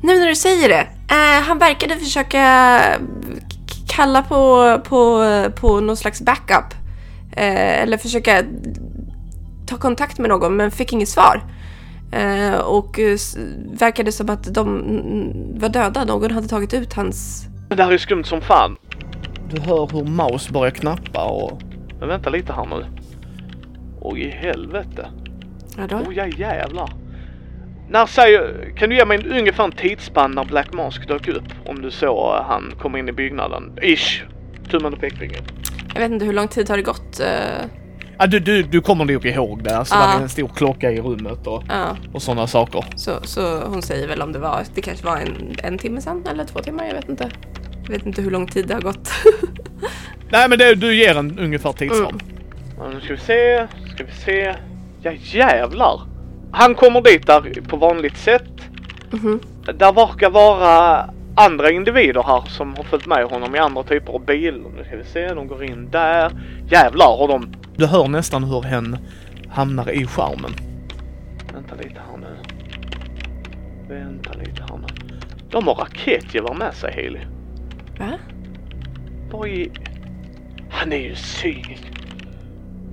Nu när du säger det. Eh, han verkade försöka k- kalla på, på, på någon slags backup. Eh, eller försöka ta kontakt med någon men fick inget svar. Eh, och eh, verkade som att de var döda. Någon hade tagit ut hans... Det här är skumt som fan. Du hör hur Maus börjar knappa och... Men vänta lite här nu. Oj i helvete. Vadå? Oj ja, jävlar. När säger... Kan du ge mig en, ungefär en tidsspann när Black Mask dök upp? Om du såg han komma in i byggnaden. Ish! Tummen och pekfingret. Jag vet inte hur lång tid har det gått? Eh, Ja, du, du, du kommer nog ihåg det. Alltså, Ja. där är en stor klocka i rummet och, ja, och sådana saker. så, så hon säger väl om det var, det kanske var en, en timme sedan eller två timmar, jag vet inte. Jag vet inte hur lång tid det har gått. Nej men det, du ger en ungefär tidsram. Mm. Ja, nu ska vi se, ska vi se. Ja jävlar. Han kommer dit där på vanligt sätt. Mhm. Där verkar vara andra individer här som har följt med honom i andra typer av bilar. Nu ska vi se, de går in där. Jävlar har de... Du hör nästan hur hen hamnar i skärmen. Vänta lite här nu. Vänta lite här nu. De har raketgevär med sig Haley. Va? Vad i... Han är ju cynisk.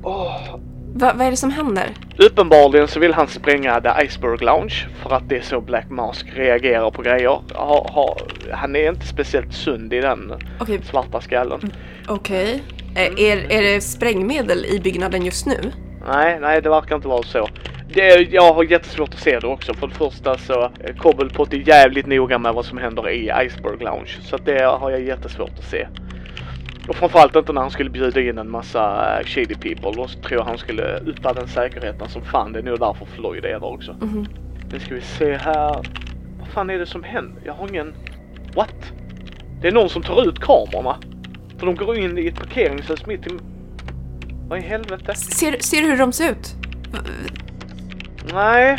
Åh. Va, vad är det som händer? Uppenbarligen så vill han spränga The Iceberg Lounge för att det är så Black Mask reagerar på grejer. Ha, ha, han är inte speciellt sund i den Okej, svarta skallen. okej. Eh, Är, är det sprängmedel i byggnaden just nu? Nej, nej det verkar inte vara så. Det, jag har jättesvårt att se det också. För det första så är Cobblepot är jävligt noga med vad som händer i Iceberg Lounge. Så det har jag jättesvårt att se. Och framförallt inte när han skulle bjuda in en massa eh, shady people. Då tror jag han skulle uppa den säkerheten som fan. Det är nog därför Floyd är där också. Mhm. Nu ska vi se här. Vad fan är det som händer? Jag har ingen... What? Det är någon som tar ut kamerorna. För de går in i ett parkeringshus mitt i... Vad i helvete? Ser, ser du hur de ser ut? Nej.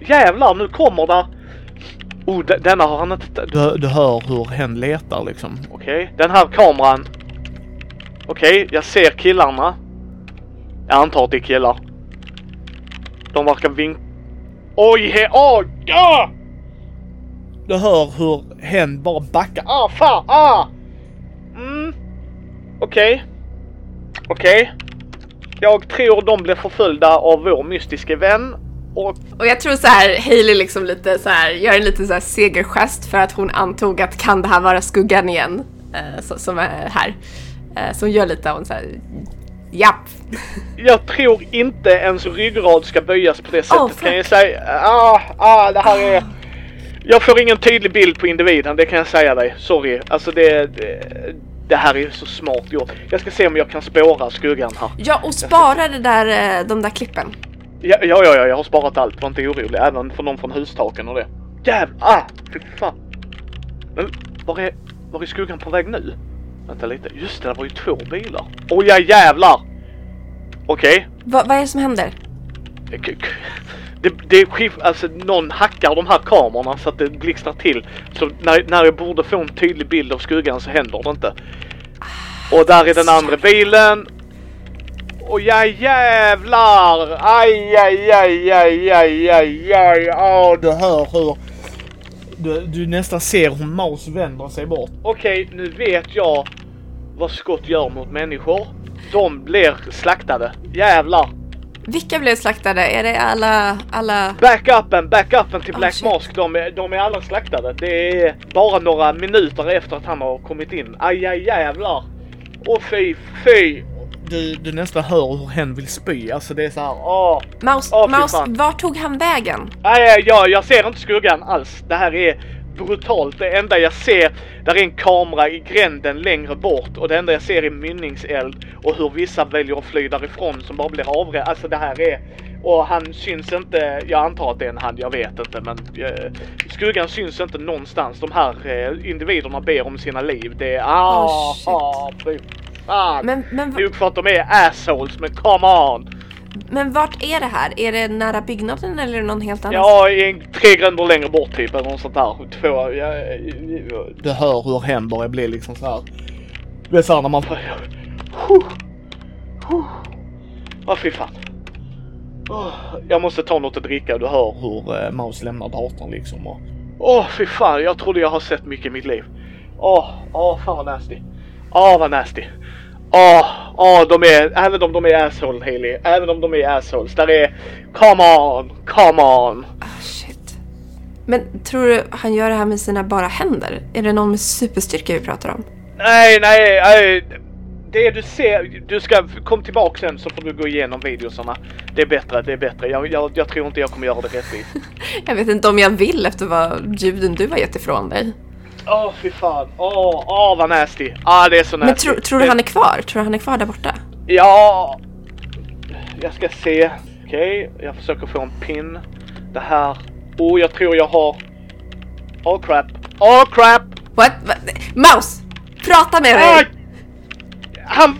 Jävlar, nu kommer där. Oh, de- denna har han inte... Du, du hör hur hen letar liksom. Okej, den här kameran. Okej, jag ser killarna. Jag antar att det är killar. De verkar vink... Oj, he... Oj, ja! Du hör hur hen bara backar. Ah, fan, ah! Mm. Okej. Okej. Jag tror de blir förföljda av vår mystiske vän. Och Och jag tror så här, Hailey liksom lite så här, gör en liten så här segergest för att hon antog att kan det här vara skuggan igen? Eh, så, som är här. Eh, hon gör lite av en så här, japp. jag tror inte ens ryggrad ska böjas på det sättet Oh, kan jag säga. Ah, ah, det här är... Jag får ingen tydlig bild på individen, det kan jag säga dig. Sorry. Alltså det... Det, det här är ju så smart gjort. Jag ska se om jag kan spåra skuggan här. Ja, och spara det där, eh, de där klippen. Ja, ja, ja, ja jag har sparat allt. Var inte orolig. Även för någon från hustaken och det. Jävlar! Ah, fy fan. Men var är, var är skuggan på väg nu? Vänta lite. Just det, det var ju två bilar. Åh ja, jävlar! Okej. Va, vad är det som händer? Det, det är skiv, alltså någon hackar de här kamerorna så att det blixtrar till. Så när, när jag borde få en tydlig bild av skuggan så händer det inte. Och där är den andra bilen. Och ja jävlar! Aj, aj, aj, aj, aj, aj, aj. Åh, du hör hur... Du, du nästan ser hur Maus vänder sig bort. Okej, nu vet jag vad skott gör mot människor. De blir slaktade. Jävlar! Vilka blev slaktade? Är det alla, alla... Backupen, backupen till Oh, Black shit. Mask, de är, de är alla slaktade. Det är bara några minuter efter att han har kommit in. Aj, aj jävlar! Åh fy, fy! Du, du nästan hör hur hen vill spy. Alltså det är så här, åh! Maus, Åh, fy Maus, fan. var tog han vägen? Nej, aj, ja, jag ser inte skuggan alls. Det här är brutalt. Det enda jag ser, där är en kamera i gränden längre bort och det enda jag ser är mynningseld och hur vissa väljer att fly därifrån som bara blir avrättade. Alltså det här är... Och han syns inte, jag antar att det är en hand, jag vet inte men eh, skuggan syns inte någonstans. De här eh, individerna ber om sina liv. Det är... Ah, Oh, shit. ah, fy fan. Men, men, Nog för att de är assholes, men come on! men vart är det här? Är det nära byggnaden eller någon helt annan? Ja, i en, tre gränder längre bort typ eller något sånt där. Två, ja, ja, ja. Du hör hur hen börjar bli liksom så här. Det är såhär när man... Åh fy fan. Åh, jag måste ta något att dricka. Du hör hur uh, Maus lämnar datorn liksom. och- Åh fy fan, jag trodde jag har sett mycket i mitt liv. Åh, åh fan vad nasty. Åh vad nasty. Åh, åh de är, även om de är asshole Haley, även om de är assholes. Där är, come on, come on. Ah, shit. Men tror du han gör det här med sina bara händer? Är det någon med superstyrka vi pratar om? Nej, nej, nej. Det du ser, du ska, kom tillbaka sen så får du gå igenom videosarna. Det är bättre, det är bättre. Jag, jag, jag tror inte jag kommer göra det rättvist. Jag vet inte om jag vill efter vad ljuden du har gett ifrån dig. Åh fy fan, åh, åh vad nasty. Ah det är så nasty. Men tro, tror du han är kvar? Tror du han är kvar där borta? Ja, jag ska se. Okej, jag försöker få en pin. Det här. Oh, jag tror jag har. Oh crap. Oh crap. What? Va? Maus! Prata med mig! Han,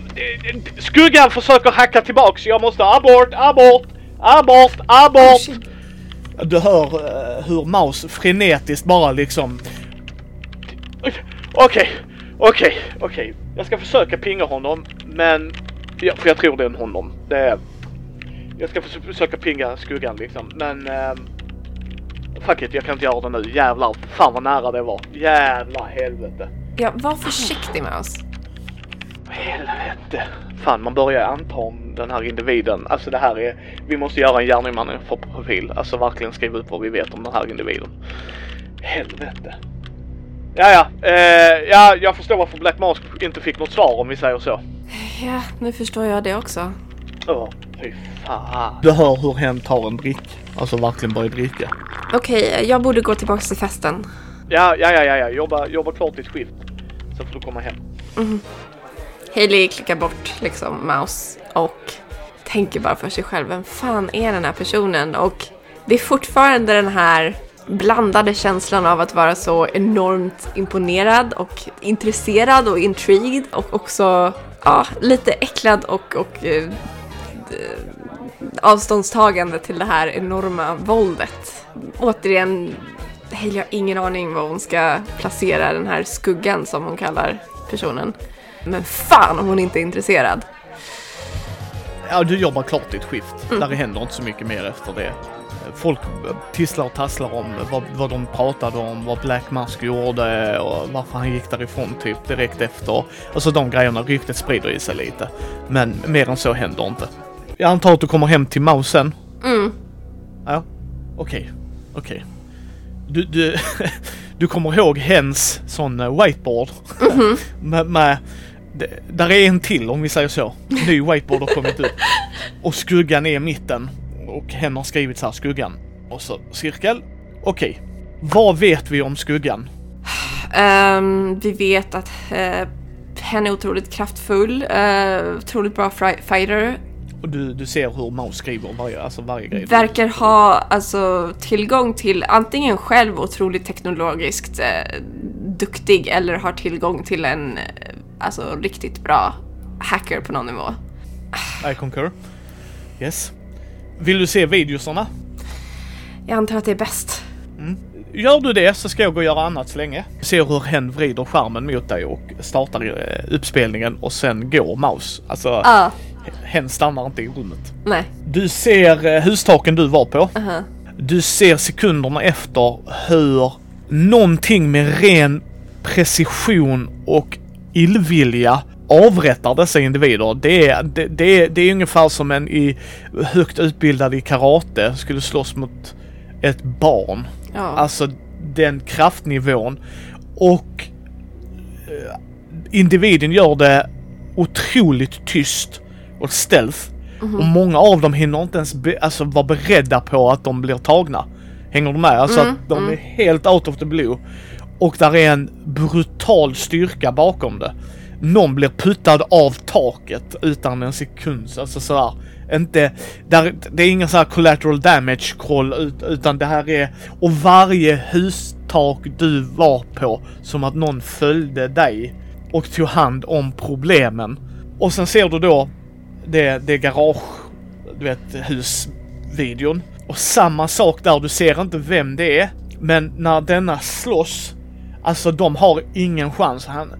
skuggan försöker hacka tillbaks. Jag måste abort, abort, abort, abort. Oh. Du hör uh, hur Maus frenetiskt bara liksom Okej, okej, okej. Jag ska försöka pinga honom, men... Ja, för jag tror det är en honom. Det är... Jag ska förs- försöka pinga skuggan liksom, men... ehm, fuck it, jag kan inte göra det nu. Jävlar, fan vad nära det var. Jävla helvete. Ja, var försiktig med oss. Helvete. Fan, man börjar anta om den här individen. Alltså det här är... Vi måste göra en gärningsmannen för profil. Alltså verkligen skriva upp vad vi vet om den här individen. Helvete. Ja, ja. Eh, ja, jag förstår varför Black Mask inte fick något svar om vi säger så. Ja, nu förstår jag det också. Åh, fy fan. Du hör hur hen tar en drick. Alltså verkligen börjar dricka. Okej, jag borde gå tillbaka till festen. Ja, ja, ja, ja, ja. Jobba, jobba klart ditt skift. Så får du komma hem. Hailey klickar bort liksom mouse och tänker bara för sig själv, vem fan är den här personen? Och det är fortfarande den här blandade känslan av att vara så enormt imponerad och intresserad och intrigued och också ja, lite äcklad och, och eh, avståndstagande till det här enorma våldet. Återigen, Hailey har ingen aning var hon ska placera den här skuggan som hon kallar personen. Men fan om hon inte är intresserad. Ja, du jobbar klart ditt skift. Där händer inte så mycket mer efter det. Folk tisslar och tasslar om vad, vad de pratade om, vad Black Mask gjorde och varför han gick därifrån typ direkt efter. Alltså de grejerna, ryktet sprider i sig lite. Men mer än så händer inte. Jag antar att du kommer hem till Mausen? Mm. Ja, okej, okej. Du, du, du kommer ihåg hens sån eh, whiteboard? med, med, det- där är en till om vi säger så. Ny whiteboard har kommit upp. Och skuggan är i mitten. Och hen har skrivit så här, skuggan. Och så cirkel. Okej. Vad vet vi om skuggan? Ehm, vi vet att uh, hen är otroligt kraftfull, uh, otroligt bra fighter. Och du, du ser hur Maus skriver varje, alltså varje grej. Verkar ha alltså, tillgång till antingen själv otroligt teknologiskt eh, duktig eller har tillgång till en alltså, riktigt bra hacker på någon nivå. I concur. Yes. Vill du se videosarna? Jag antar att det är bäst. Gör du det så ska jag gå och göra annat så länge. Ser hur hen vrider skärmen mot dig och startar eh, uppspelningen och sen går Maus. Alltså, Ja, hen stannar inte i rummet. nej. Du ser eh, hustaken du var på. Uh-huh. Du ser sekunderna efter hur någonting med ren precision och illvilja avrättar dessa individer. Det är, det, det, är, det är ungefär som en i högt utbildad i karate skulle slåss mot ett barn. Ja. Alltså den kraftnivån. Och eh, individen gör det otroligt tyst och stealth. Och många av dem hinner inte ens be, alltså, vara beredda på att de blir tagna. Hänger du med? Alltså att de är helt out of the blue. Och där är en brutal styrka bakom det. Någon blir puttad av taket utan en sekund. Alltså sådär. Inte, där, det är ingen så här collateral damage koll ut, utan det här är... Och varje hustak du var på som att någon följde dig och tog hand om problemen. Och sen ser du då det, det garage, du vet, husvideon. Och samma sak där, du ser inte vem det är. Men när denna slåss, alltså de har ingen chans. Han,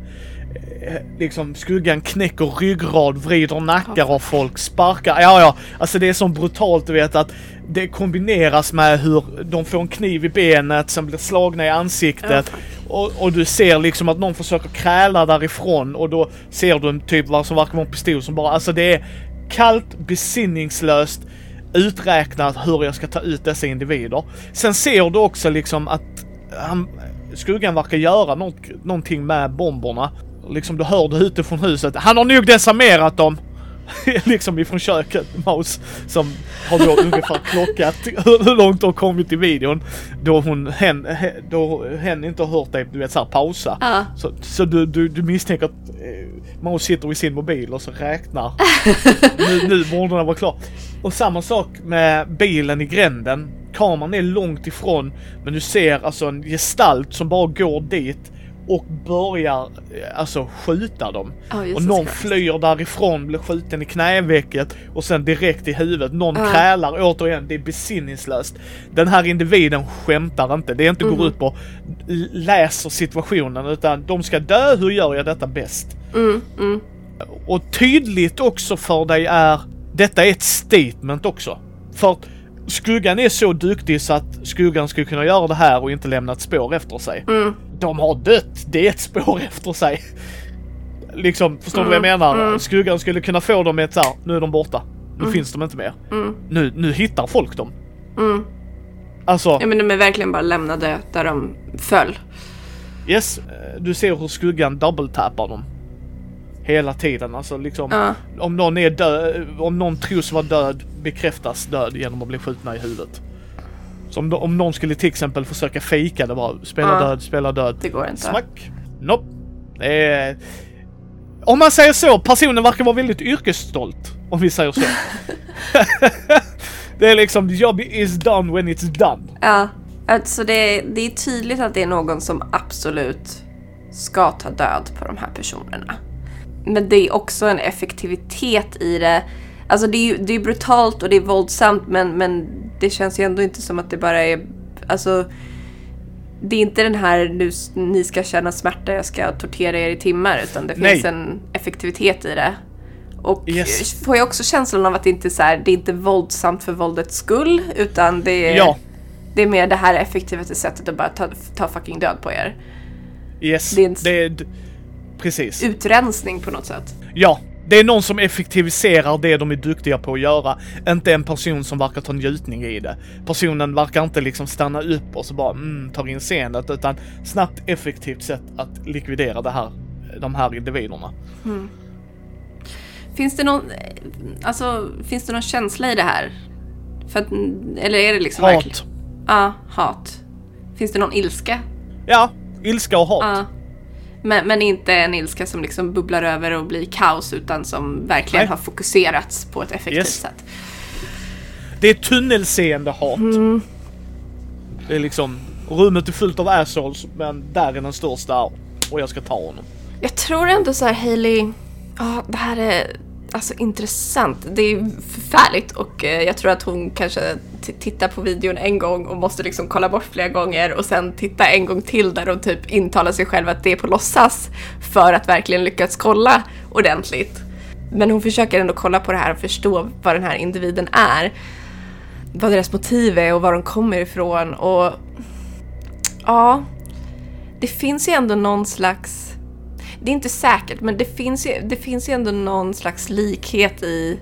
liksom skuggan knäcker ryggrad, vrider nackar av folk, sparkar. Ja, ja, alltså det är så brutalt du vet att det kombineras med hur de får en kniv i benet, sen blir slagna i ansiktet. Och, och du ser liksom att någon försöker kräla därifrån och då ser du en typ som verkar vara en pistol som bara, alltså det är kallt, besinningslöst, uträknat hur jag ska ta ut dessa individer. Sen ser du också liksom att han, skuggan verkar göra något, någonting med bomberna. Liksom du hör det ute från huset. Han har nog desarmerat dem. liksom ifrån köket, Maus, som har då ungefär klockat hur, långt de har kommit i videon. Då hon, hen, he- då hen inte har hört dig, du vet såhär pausa. Ja. Så, så du, du, du misstänker att eh, Maus sitter i sin mobil och så räknar. nu, nu borde den vara klar. Och samma sak med bilen i gränden. Kameran är långt ifrån, men du ser alltså en gestalt som bara går dit och börjar eh, alltså skjuta dem. Oh, Och någon flyr därifrån, blir skjuten i knävecket och sen direkt i huvudet. Någon Ja. krälar återigen, det är besinningslöst. Den här individen skämtar inte. Det är inte Mhm. går ut på läser situationen utan de ska dö, hur gör jag detta bäst? Mm, mm. Och tydligt också för dig är, detta är ett statement också. För skuggan är så duktig så att skuggan skulle kunna göra det här och inte lämna ett spår efter sig. Mm. De har dött, det är ett spår efter sig. Liksom, förstår du vad jag Mm, menar? mm. Skuggan skulle kunna få dem ett såhär, nu är de borta. Nu finns de inte mer. Mm. Nu, nu hittar folk dem. Mm. Alltså, Ja men de är verkligen bara lämnade där de föll. yes, eh, du ser hur skuggan double-tappar dem. Hela tiden, alltså liksom. Ja. Om någon är död, om någon tros vara död bekräftas död genom att bli skjutna i huvudet. Så om, om någon skulle till exempel försöka fejka det bara, spela Ja. död, spela död. Det går inte. Smack! Nope. Är... Om man säger så, personen verkar vara väldigt yrkesstolt. Om vi säger så. det är liksom, job is done when it's done. Ja, alltså det, det är tydligt att det är någon som absolut ska ta död på de här personerna. Men det är också en effektivitet i det. Alltså det är det är brutalt och det är våldsamt men, men det känns ju ändå inte som att det bara är... Alltså, det är inte den här nu ni ska känna smärta, jag ska tortera er i timmar utan det Nej. finns en effektivitet i det. Och Yes. får jag också känslan av att det inte är så här, det är inte våldsamt för våldets skull utan det är, Ja. det är mer det här effektivaste sättet att bara ta, ta fucking död på er. Yes. Det är en- Det är... Precis. Utrensning på något sätt. Ja. Det är någon som effektiviserar det de är duktiga på att göra. Inte en person som verkar ta njutning i det. Personen verkar inte liksom stanna upp och så bara mm, tar in scenet utan snabbt effektivt sätt att likvidera det här, de här individerna. Finns det någon, alltså, finns det någon känsla i det här? För att, eller är det liksom verkligen... Hat. Ja, hat. Finns det någon ilska? Ja, ilska och hat. Ja. Men, men inte en ilska som liksom bubblar över och blir kaos utan som verkligen Nej. har fokuserats på ett effektivt Yes. sätt. Det är tunnelseende hat. Mm. Det är liksom, rummet är fullt av assholes men där är den största och jag ska ta honom. Jag tror ändå så här Hailey, ja det här är alltså intressant. Det är förfärligt och eh, jag tror att hon kanske tittar på videon en gång och måste liksom kolla bort flera gånger och sen titta en gång till där hon typ intalar sig själv att det är på låtsas för att verkligen lyckas kolla ordentligt. Men hon försöker ändå kolla på det här och förstå vad den här individen är. Vad deras motiv är och var de kommer ifrån och ja, det finns ju ändå någon slags det är inte säkert, men det finns, ju, det finns ju ändå någon slags likhet i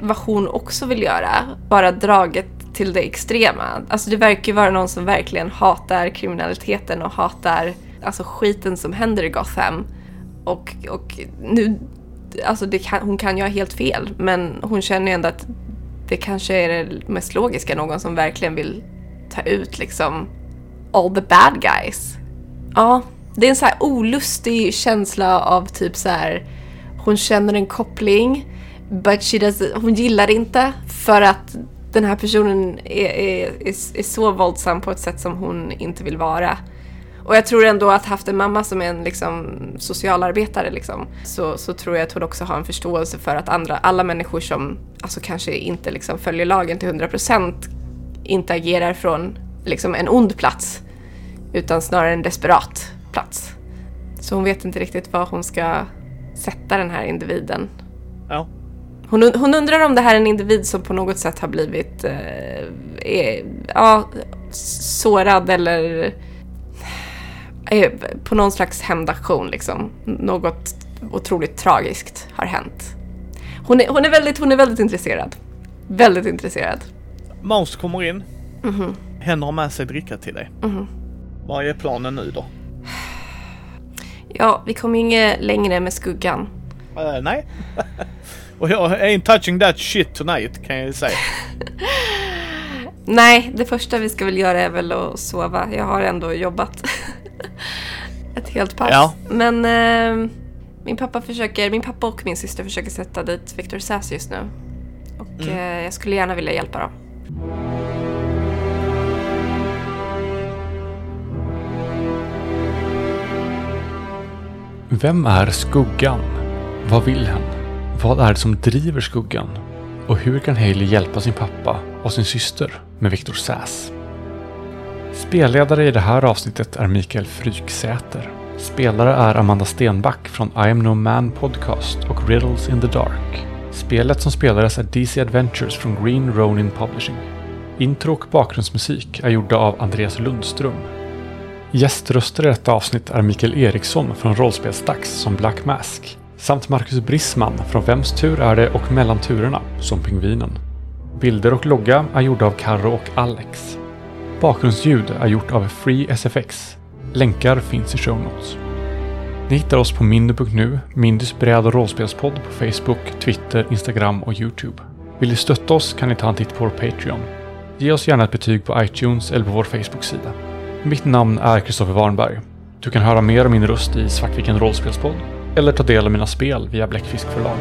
vad hon också vill göra. Bara draget till det extrema. Alltså det verkar ju vara någon som verkligen hatar kriminaliteten och hatar alltså skiten som händer i Gotham. Och, och nu, alltså det kan, hon kan ju ha helt fel, men hon känner ju ändå att det kanske är det mest logiska, någon som verkligen vill ta ut liksom all the bad guys. Ja, det är en så här olustig känsla av typ så här. Hon känner en koppling, but she does, hon gillar det inte för att den här personen är, är, är, är så våldsam på ett sätt som hon inte vill vara. Och jag tror ändå att haft en mamma som är en liksom, socialarbetare liksom, så, så tror jag att hon också har en förståelse för att andra, alla människor som alltså, kanske inte liksom, följer lagen till 100% inte agerar från liksom, en ond plats utan snarare en desperat plats. Så hon vet inte riktigt var hon ska sätta den här individen. Ja. Hon, hon undrar om det här är en individ som på något sätt har blivit eh, är, ja, sårad eller på någon slags hämndaktion liksom. Något otroligt tragiskt har hänt. Hon är, hon är, väldigt, hon är väldigt intresserad. Väldigt intresserad. Mouse kommer in. Mhm. Hen har med sig dricka till dig. Vad är planen nu då? Ja, vi kommer inget längre med skuggan. Eh, nej. och jag ain't touching that shit tonight kan jag ju säga. Nej, det första vi ska väl göra är väl att sova. Jag har ändå jobbat ett helt pass. Ja. Men eh, min pappa försöker, min pappa och min syster försöker sätta dit Victor Sass just nu. Och eh, jag skulle gärna vilja hjälpa dem. Vem är skuggan? Vad vill hen? Vad är det som driver skuggan? Och hur kan Hailey hjälpa sin pappa och sin syster med Viktor Säs? Spelledare i det här avsnittet är Mikael Fryksäter. Spelare är Amanda Stenback från I am no man podcast och Riddles in the dark. Spelet som spelades är DC Adventures från Green Ronin Publishing. Intro och bakgrundsmusik är gjorda av Andreas Lundström. Gäströster i detta avsnitt är Mikael Eriksson från Rollspelsdags som Black Mask samt Marcus Brisman från Vems tur är det och Mellan turerna som Pingvinen. Bilder och logga är gjorda av Karro och Alex. Bakgrundsljud är gjort av Free SFX. Länkar finns i show notes. Ni hittar oss på mindy.nu, Mindys bräd och rollspelspodd på Facebook, Twitter, Instagram och Youtube. Vill ni stötta oss kan ni ta en titt på vår Patreon. Ge oss gärna ett betyg på iTunes eller på vår Facebook-sida. Mitt namn är Kristoffer Warnberg. Du kan höra mer om min röst i Svartviken rollspelspodd eller ta del av mina spel via Bläckfisk förlag.